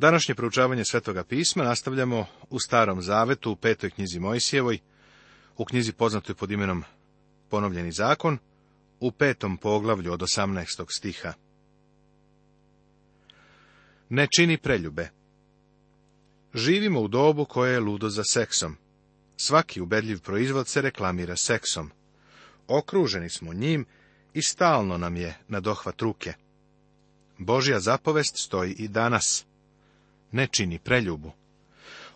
Današnje proučavanje Svetoga pisma nastavljamo u Starom Zavetu, u petoj knjizi Mojsijevoj, u knjizi poznatoj pod imenom Ponovljeni zakon, u petom poglavlju od 18. stiha. Ne čini preljube. Živimo u dobu koje je ludo za seksom. Svaki ubedljiv proizvod se reklamira seksom. Okruženi smo njim i stalno nam je na dohvat ruke. Božja zapovest stoji i danas ne čini preljubu.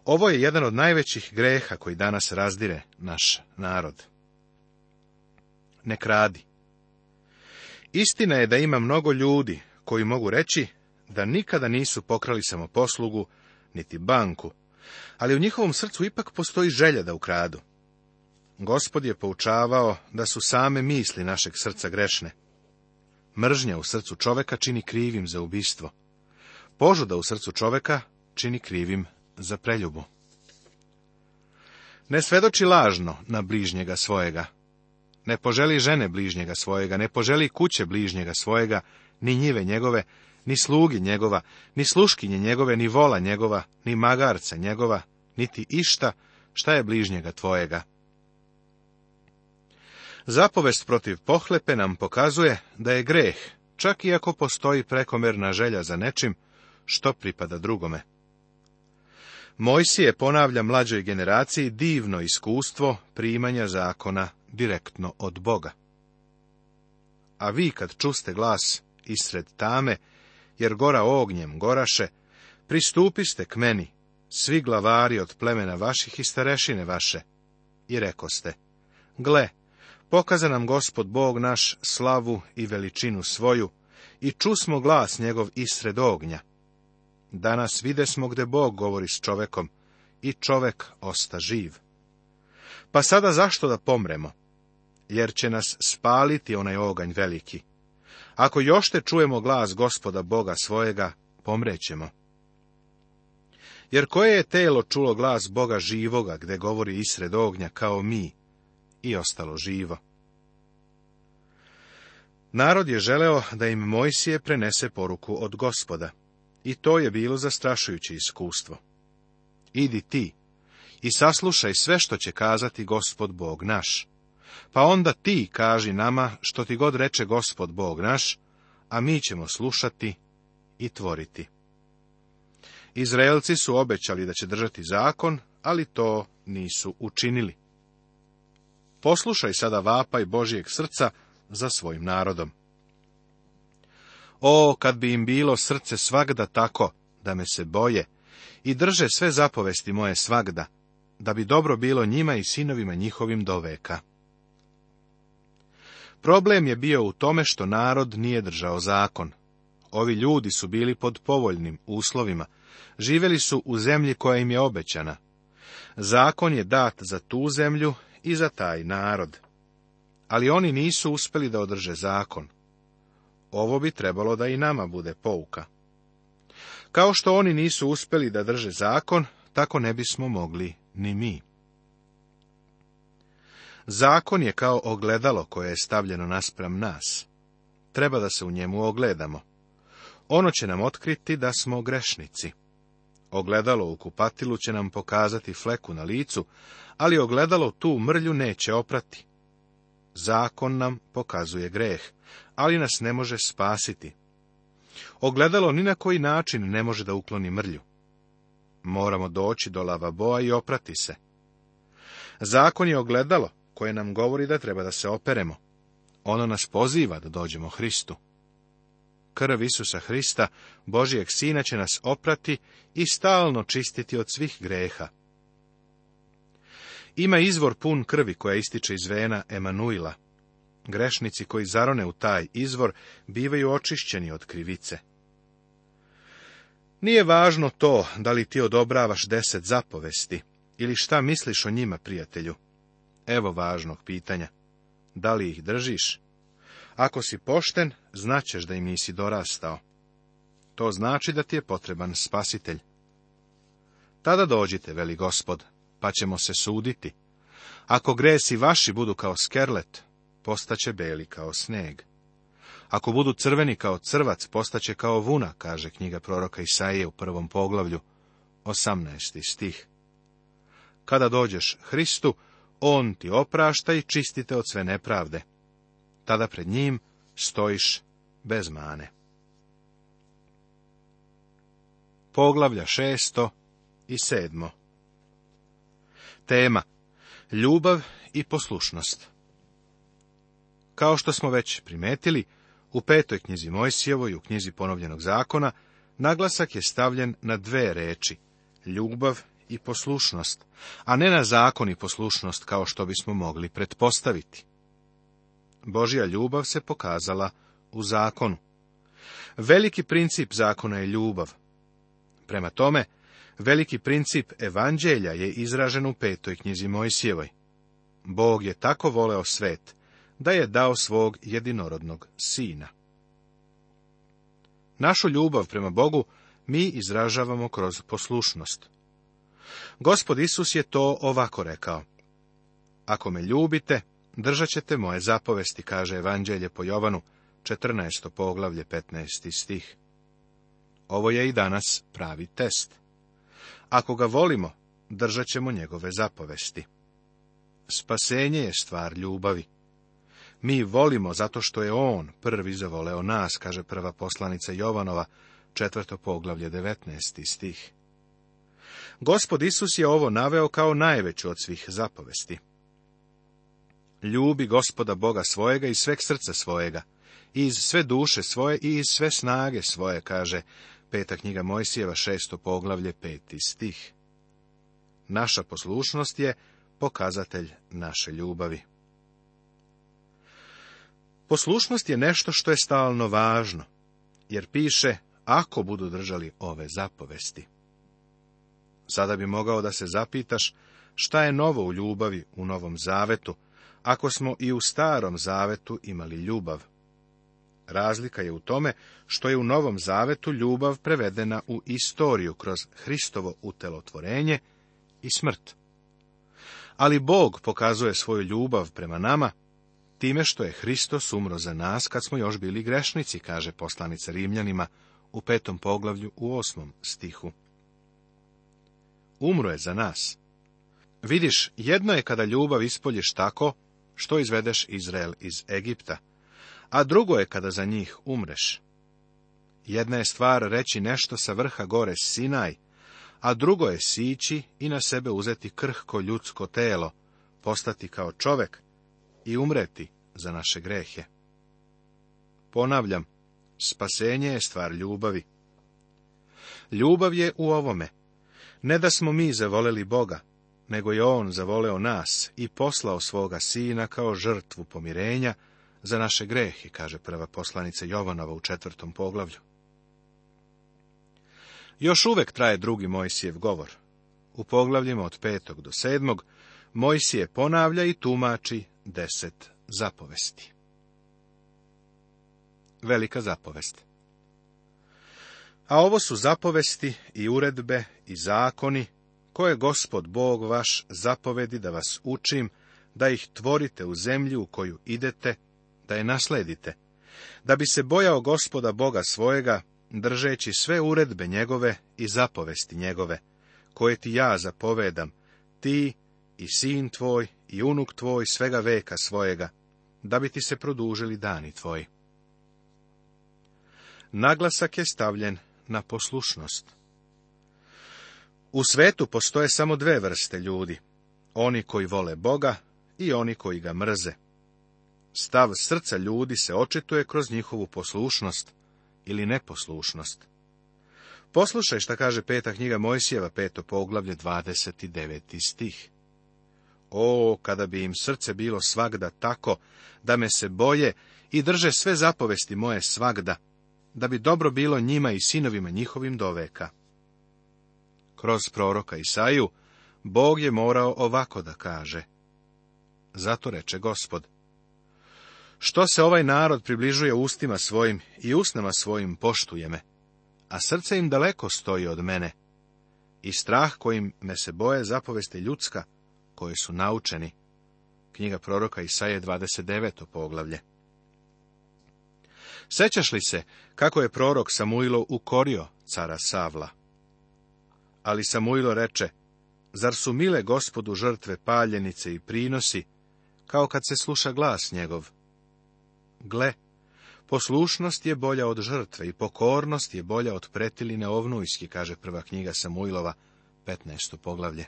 Ovo je jedan od najvećih greha koji danas razdire naš narod. Ne kradi. Istina je da ima mnogo ljudi koji mogu reći da nikada nisu pokrali samoposlugu, niti banku, ali u njihovom srcu ipak postoji želja da ukradu. Gospod je poučavao da su same misli našeg srca grešne. Mržnja u srcu čoveka čini krivim za ubistvo. Požuda u srcu čoveka čini krivim za preljubu. Ne svedoči lažno na bližnjega svojega. Ne poželi žene bližnjega svojega, ne poželi kuće bližnjega svojega, ni njive njegove, ni slugi njegova, ni sluškinje njegove, ni vola njegova, ni magarca njegova, niti išta šta je bližnjega tvojega. Zapovest protiv pohlepe nam pokazuje da je greh, čak i ako postoji prekomerna želja za nečim, što pripada drugome. Mojsije ponavlja mlađoj generaciji divno iskustvo primanja zakona direktno od Boga. A vi kad čuste glas isred tame, jer gora ognjem goraše, pristupiste k meni, svi glavari od plemena vaših i starešine vaše. I rekoste, gle, pokaza nam gospod Bog naš slavu i veličinu svoju, i čusmo glas njegov isred ognja Danas vide smo gde Bog govori s čovekom i čovek osta živ. Pa sada zašto da pomremo? Jer će nas spaliti onaj oganj veliki. Ako još te čujemo glas gospoda Boga svojega, pomrećemo. Jer koje je telo čulo glas Boga živoga, gde govori isred ognja kao mi, i ostalo živo? Narod je želeo da im Mojsije prenese poruku od gospoda. I to je bilo zastrašujuće iskustvo. Idi ti i saslušaj sve što će kazati gospod Bog naš. Pa onda ti kaži nama što ti god reče gospod Bog naš, a mi ćemo slušati i tvoriti. Izraelci su obećali da će držati zakon, ali to nisu učinili. Poslušaj sada vapaj Božijeg srca za svojim narodom. O, kad bi im bilo srce svagda tako, da me se boje, i drže sve zapovesti moje svagda, da bi dobro bilo njima i sinovima njihovim do veka. Problem je bio u tome što narod nije držao zakon. Ovi ljudi su bili pod povoljnim uslovima, živeli su u zemlji koja im je obećana. Zakon je dat za tu zemlju i za taj narod. Ali oni nisu uspeli da održe zakon. Ovo bi trebalo da i nama bude pouka. Kao što oni nisu uspeli da drže zakon, tako ne bismo mogli ni mi. Zakon je kao ogledalo koje je stavljeno naspram nas. Treba da se u njemu ogledamo. Ono će nam otkriti da smo grešnici. Ogledalo u kupatilu će nam pokazati fleku na licu, ali ogledalo tu mrlju neće oprati zakon nam pokazuje greh, ali nas ne može spasiti. Ogledalo ni na koji način ne može da ukloni mrlju. Moramo doći do lava Boa i oprati se. Zakon je ogledalo koje nam govori da treba da se operemo. Ono nas poziva da dođemo Hristu. Krv Isusa Hrista, Božijeg Sina, će nas oprati i stalno čistiti od svih greha. Ima izvor pun krvi koja ističe iz vena Emanuila. Grešnici koji zarone u taj izvor bivaju očišćeni od krivice. Nije važno to da li ti odobravaš deset zapovesti ili šta misliš o njima, prijatelju. Evo važnog pitanja. Da li ih držiš? Ako si pošten, znaćeš da im nisi dorastao. To znači da ti je potreban spasitelj. Tada dođite, veli gospod, pa ćemo se suditi. Ako gresi vaši budu kao skerlet, postaće beli kao sneg. Ako budu crveni kao crvac, postaće kao vuna, kaže knjiga proroka Isaije u prvom poglavlju, 18. stih. Kada dođeš Hristu, On ti oprašta i čistite od sve nepravde. Tada pred njim stojiš bez mane. Poglavlja šesto i sedmo. Tema Ljubav i poslušnost Kao što smo već primetili, u petoj knjizi Mojsijevoj u knjizi ponovljenog zakona naglasak je stavljen na dve reči, ljubav i poslušnost, a ne na zakon i poslušnost kao što bismo mogli pretpostaviti. Božja ljubav se pokazala u zakonu. Veliki princip zakona je ljubav. Prema tome, Veliki princip evanđelja je izražen u petoj knjizi Mojsijevoj. Bog je tako voleo svet, da je dao svog jedinorodnog sina. Našu ljubav prema Bogu mi izražavamo kroz poslušnost. Gospod Isus je to ovako rekao. Ako me ljubite, držat ćete moje zapovesti, kaže Evanđelje po Jovanu, 14. poglavlje, 15. stih. Ovo je i danas pravi test. Ako ga volimo, držat ćemo njegove zapovesti. Spasenje je stvar ljubavi. Mi volimo zato što je On prvi zavoleo nas, kaže prva poslanica Jovanova, četvrto poglavlje, devetnesti stih. Gospod Isus je ovo naveo kao najveću od svih zapovesti. Ljubi gospoda Boga svojega i sveg srca svojega, iz sve duše svoje i iz sve snage svoje, kaže Peta knjiga Mojsijeva, šesto poglavlje, peti stih. Naša poslušnost je pokazatelj naše ljubavi. Poslušnost je nešto što je stalno važno, jer piše ako budu držali ove zapovesti. Sada bi mogao da se zapitaš šta je novo u ljubavi u Novom Zavetu, ako smo i u Starom Zavetu imali ljubav. Razlika je u tome što je u Novom Zavetu ljubav prevedena u istoriju kroz Hristovo utelotvorenje i smrt. Ali Bog pokazuje svoju ljubav prema nama time što je Hristos umro za nas kad smo još bili grešnici, kaže poslanica Rimljanima u petom poglavlju u osmom stihu. Umro je za nas. Vidiš, jedno je kada ljubav ispolješ tako što izvedeš Izrael iz Egipta, a drugo je kada za njih umreš. Jedna je stvar reći nešto sa vrha gore Sinaj, a drugo je sići i na sebe uzeti krhko ljudsko telo, postati kao čovek i umreti za naše grehe. Ponavljam, spasenje je stvar ljubavi. Ljubav je u ovome. Ne da smo mi zavoleli Boga, nego je On zavoleo nas i poslao svoga sina kao žrtvu pomirenja, za naše grehe, kaže prva poslanica Jovanova u četvrtom poglavlju. Još uvek traje drugi Mojsijev govor. U poglavljima od petog do sedmog Mojsije ponavlja i tumači deset zapovesti. Velika zapovest A ovo su zapovesti i uredbe i zakoni, koje gospod Bog vaš zapovedi da vas učim, da ih tvorite u zemlju u koju idete, da je nasledite, da bi se bojao gospoda Boga svojega, držeći sve uredbe njegove i zapovesti njegove, koje ti ja zapovedam, ti i sin tvoj i unuk tvoj svega veka svojega, da bi ti se produžili dani tvoji. Naglasak je stavljen na poslušnost. U svetu postoje samo dve vrste ljudi, oni koji vole Boga i oni koji ga mrze. Stav srca ljudi se očituje kroz njihovu poslušnost ili neposlušnost. Poslušaj šta kaže peta knjiga Mojsijeva, peto poglavlje, 29. stih. O, kada bi im srce bilo svagda tako, da me se boje i drže sve zapovesti moje svagda, da bi dobro bilo njima i sinovima njihovim doveka. Kroz proroka Isaju, Bog je morao ovako da kaže. Zato reče gospod, što se ovaj narod približuje ustima svojim i usnama svojim poštuje me, a srce im daleko stoji od mene. I strah kojim me se boje zapoveste ljudska, koje su naučeni. Knjiga proroka Isaje 29. poglavlje. Sećaš li se kako je prorok Samuilo ukorio cara Savla? Ali Samuilo reče, zar su mile gospodu žrtve paljenice i prinosi, kao kad se sluša glas njegov? Gle, poslušnost je bolja od žrtve i pokornost je bolja od pretiline ovnujski, kaže prva knjiga Samuilova, 15. poglavlje.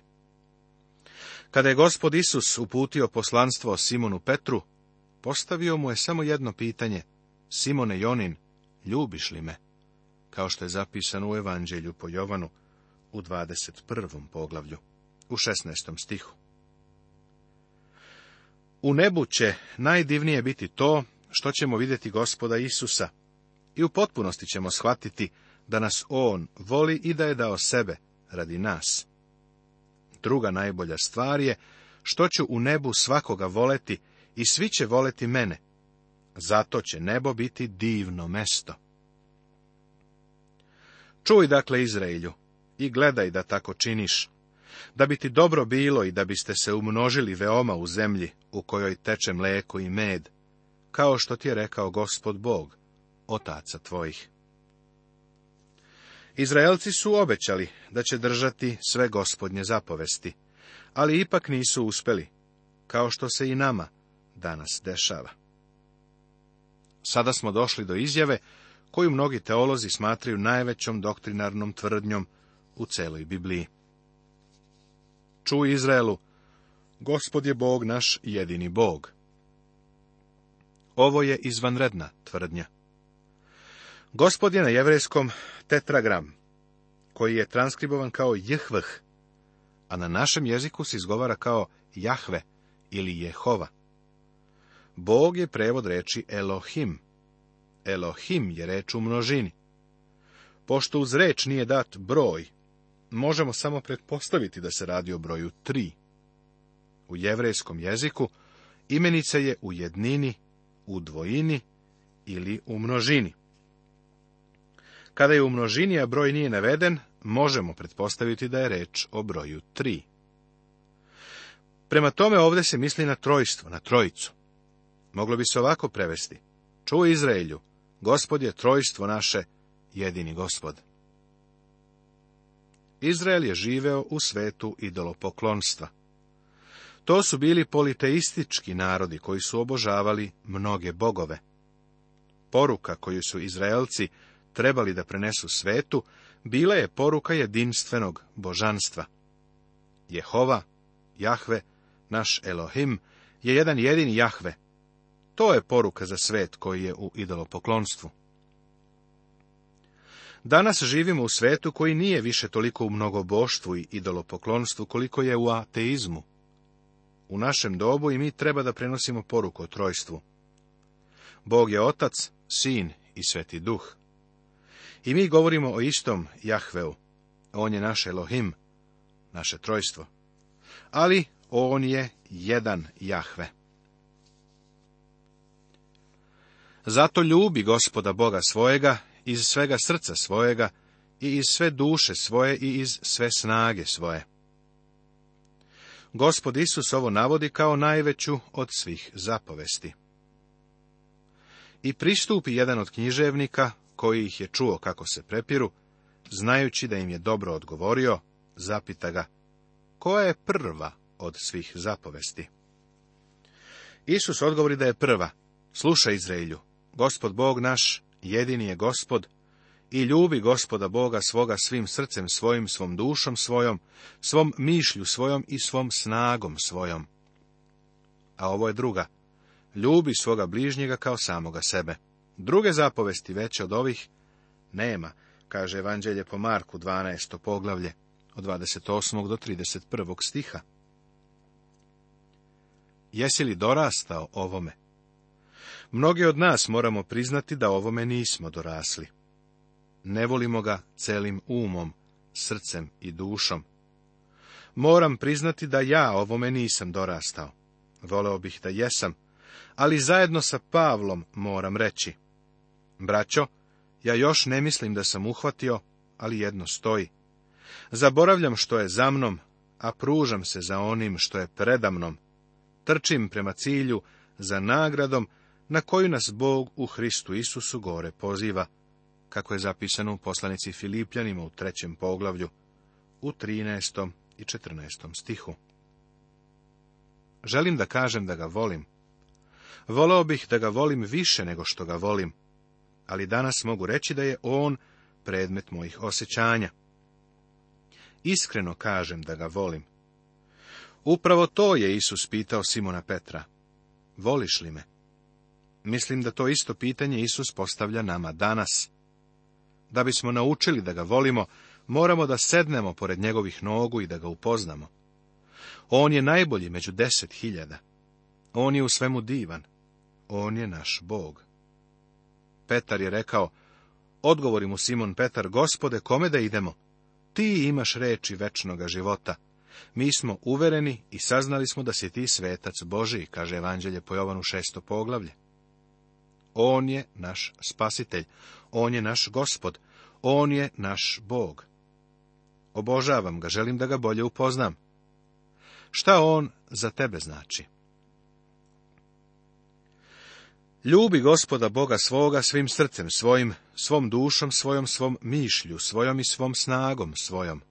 Kada je gospod Isus uputio poslanstvo Simonu Petru, postavio mu je samo jedno pitanje, Simone Jonin, ljubiš li me? Kao što je zapisano u Evanđelju po Jovanu u 21. poglavlju, u 16. stihu. U nebu će najdivnije biti to što ćemo vidjeti gospoda Isusa i u potpunosti ćemo shvatiti da nas On voli i da je dao sebe radi nas. Druga najbolja stvar je što ću u nebu svakoga voleti i svi će voleti mene. Zato će nebo biti divno mesto. Čuj dakle Izraelju i gledaj da tako činiš, da bi ti dobro bilo i da biste se umnožili veoma u zemlji u kojoj teče mleko i med, kao što ti je rekao gospod Bog, otaca tvojih. Izraelci su obećali da će držati sve gospodnje zapovesti, ali ipak nisu uspeli, kao što se i nama danas dešava. Sada smo došli do izjave koju mnogi teolozi smatraju najvećom doktrinarnom tvrdnjom u celoj Bibliji. Čuj Izraelu, gospod je Bog naš jedini Bog. Ovo je izvanredna tvrdnja. Gospod je na jevrejskom tetragram, koji je transkribovan kao jhvh, a na našem jeziku se izgovara kao jahve ili jehova. Bog je prevod reči Elohim. Elohim je reč u množini. Pošto uz reč nije dat broj, možemo samo pretpostaviti da se radi o broju tri. U jevrejskom jeziku imenica je u jednini u dvojini ili u množini. Kada je u množini, a broj nije naveden, možemo pretpostaviti da je reč o broju tri. Prema tome ovdje se misli na trojstvo, na trojicu. Moglo bi se ovako prevesti. Ču Izraelju, gospod je trojstvo naše, jedini gospod. Izrael je živeo u svetu idolopoklonstva. To su bili politeistički narodi koji su obožavali mnoge bogove. Poruka koju su Izraelci trebali da prenesu svetu, bila je poruka jedinstvenog božanstva. Jehova, Jahve, naš Elohim, je jedan jedini Jahve. To je poruka za svet koji je u idolopoklonstvu. Danas živimo u svetu koji nije više toliko u mnogoboštvu i idolopoklonstvu koliko je u ateizmu. U našem dobu i mi treba da prenosimo poruku o trojstvu. Bog je Otac, Sin i Sveti Duh. I mi govorimo o istom Jahveu. On je naš Elohim, naše trojstvo. Ali on je jedan Jahve. Zato ljubi gospoda Boga svojega, iz svega srca svojega, i iz sve duše svoje, i iz sve snage svoje. Gospod Isus ovo navodi kao najveću od svih zapovesti. I pristupi jedan od književnika, koji ih je čuo kako se prepiru, znajući da im je dobro odgovorio, zapita ga, koja je prva od svih zapovesti? Isus odgovori da je prva, slušaj Izraelju, gospod Bog naš, jedini je gospod, i ljubi gospoda Boga svoga svim srcem svojim, svom dušom svojom, svom mišlju svojom i svom snagom svojom. A ovo je druga. Ljubi svoga bližnjega kao samoga sebe. Druge zapovesti veće od ovih nema, kaže Evanđelje po Marku 12. poglavlje od 28. do 31. stiha. Jesi li dorastao ovome? Mnogi od nas moramo priznati da ovome nismo dorasli ne volimo ga celim umom, srcem i dušom. Moram priznati da ja ovome nisam dorastao. Voleo bih da jesam, ali zajedno sa Pavlom moram reći. Braćo, ja još ne mislim da sam uhvatio, ali jedno stoji. Zaboravljam što je za mnom, a pružam se za onim što je predamnom. Trčim prema cilju, za nagradom, na koju nas Bog u Hristu Isusu gore poziva kako je zapisano u poslanici Filipljanima u trećem poglavlju, u 13. i 14. stihu. Želim da kažem da ga volim. Voleo bih da ga volim više nego što ga volim, ali danas mogu reći da je on predmet mojih osjećanja. Iskreno kažem da ga volim. Upravo to je Isus pitao Simona Petra. Voliš li me? Mislim da to isto pitanje Isus postavlja nama danas. Da bismo naučili da ga volimo, moramo da sednemo pored njegovih nogu i da ga upoznamo. On je najbolji među deset hiljada. On je u svemu divan. On je naš Bog. Petar je rekao, odgovori mu Simon Petar, gospode, kome da idemo? Ti imaš reči večnoga života. Mi smo uvereni i saznali smo da si ti svetac Boži, kaže Evanđelje po Jovanu šesto poglavlje. On je naš spasitelj, on je naš gospod, on je naš Bog. Obožavam ga, želim da ga bolje upoznam. Šta on za tebe znači? Ljubi gospoda Boga svoga svim srcem svojim, svom dušom svojom, svom mišlju svojom i svom snagom svojom.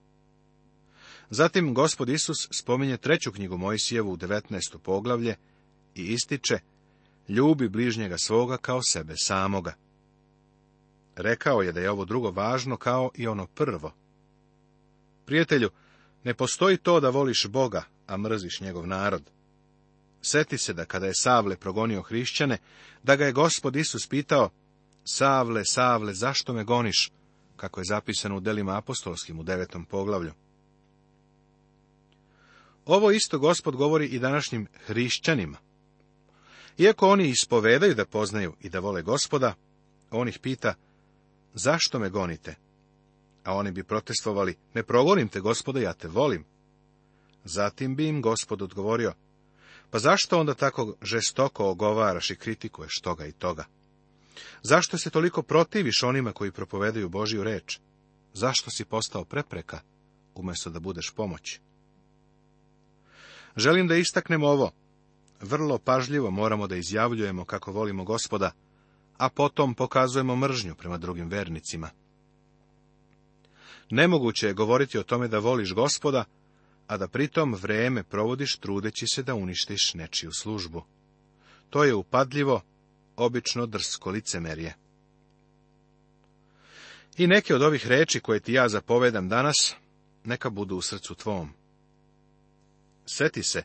Zatim gospod Isus spominje treću knjigu Mojsijevu u 19. poglavlje i ističe ljubi bližnjega svoga kao sebe samoga. Rekao je da je ovo drugo važno kao i ono prvo. Prijatelju, ne postoji to da voliš Boga, a mrziš njegov narod. Seti se da kada je Savle progonio hrišćane, da ga je gospod Isus pitao, Savle, Savle, zašto me goniš? Kako je zapisano u delima apostolskim u devetom poglavlju. Ovo isto gospod govori i današnjim hrišćanima. Iako oni ispovedaju da poznaju i da vole gospoda, on ih pita, zašto me gonite? A oni bi protestovali, ne progonim te, gospodo, ja te volim. Zatim bi im gospod odgovorio, pa zašto onda tako žestoko ogovaraš i kritikuješ toga i toga? Zašto se toliko protiviš onima koji propovedaju Božju reč? Zašto si postao prepreka, umjesto da budeš pomoć? Želim da istaknem ovo, vrlo pažljivo moramo da izjavljujemo kako volimo gospoda, a potom pokazujemo mržnju prema drugim vernicima. Nemoguće je govoriti o tome da voliš gospoda, a da pritom vreme provodiš trudeći se da uništiš nečiju službu. To je upadljivo, obično drsko licemerje. I neke od ovih reči koje ti ja zapovedam danas, neka budu u srcu tvom. Seti se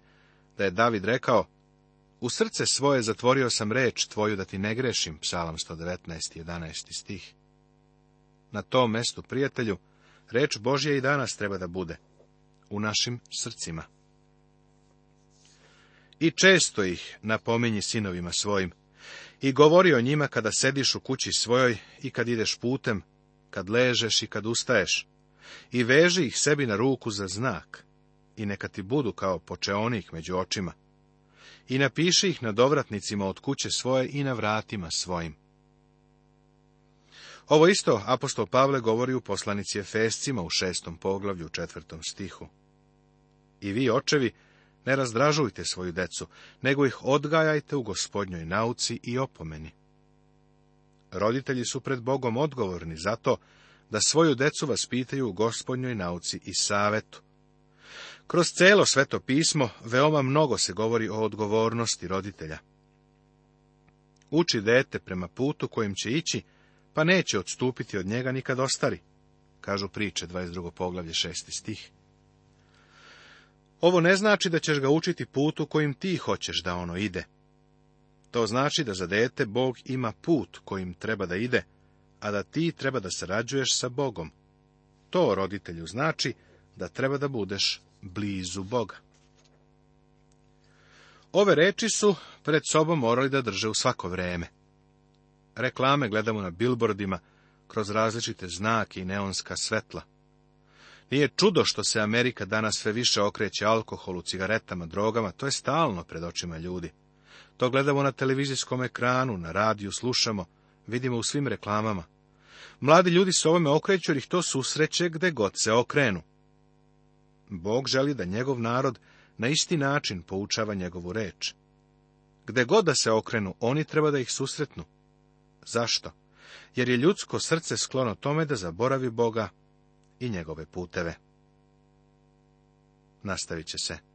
da je David rekao, u srce svoje zatvorio sam reč tvoju da ti ne grešim, psalam 119. stih. Na tom mestu, prijatelju, reč Božja i danas treba da bude. U našim srcima. I često ih napominji sinovima svojim. I govori o njima kada sediš u kući svojoj i kad ideš putem, kad ležeš i kad ustaješ. I veži ih sebi na ruku za znak. I neka ti budu kao počeonik među očima i napiše ih na dovratnicima od kuće svoje i na vratima svojim. Ovo isto apostol Pavle govori u poslanici Efescima u šestom poglavlju, četvrtom stihu. I vi, očevi, ne razdražujte svoju decu, nego ih odgajajte u gospodnjoj nauci i opomeni. Roditelji su pred Bogom odgovorni za to da svoju decu vaspitaju u gospodnjoj nauci i savetu. Kroz celo sveto pismo veoma mnogo se govori o odgovornosti roditelja. Uči dete prema putu kojim će ići, pa neće odstupiti od njega nikad ostari, kažu priče 22. poglavlje 6. stih. Ovo ne znači da ćeš ga učiti putu kojim ti hoćeš da ono ide. To znači da za dete Bog ima put kojim treba da ide, a da ti treba da sarađuješ sa Bogom. To roditelju znači da treba da budeš blizu Boga. Ove reči su pred sobom morali da drže u svako vreme. Reklame gledamo na bilbordima, kroz različite znake i neonska svetla. Nije čudo što se Amerika danas sve više okreće alkoholu, cigaretama, drogama, to je stalno pred očima ljudi. To gledamo na televizijskom ekranu, na radiju, slušamo, vidimo u svim reklamama. Mladi ljudi se ovome okreću jer ih to susreće gde god se okrenu. Bog želi da njegov narod na isti način poučava njegovu reč. Gde god da se okrenu, oni treba da ih susretnu. Zašto? Jer je ljudsko srce sklono tome da zaboravi Boga i njegove puteve. Nastavit će se.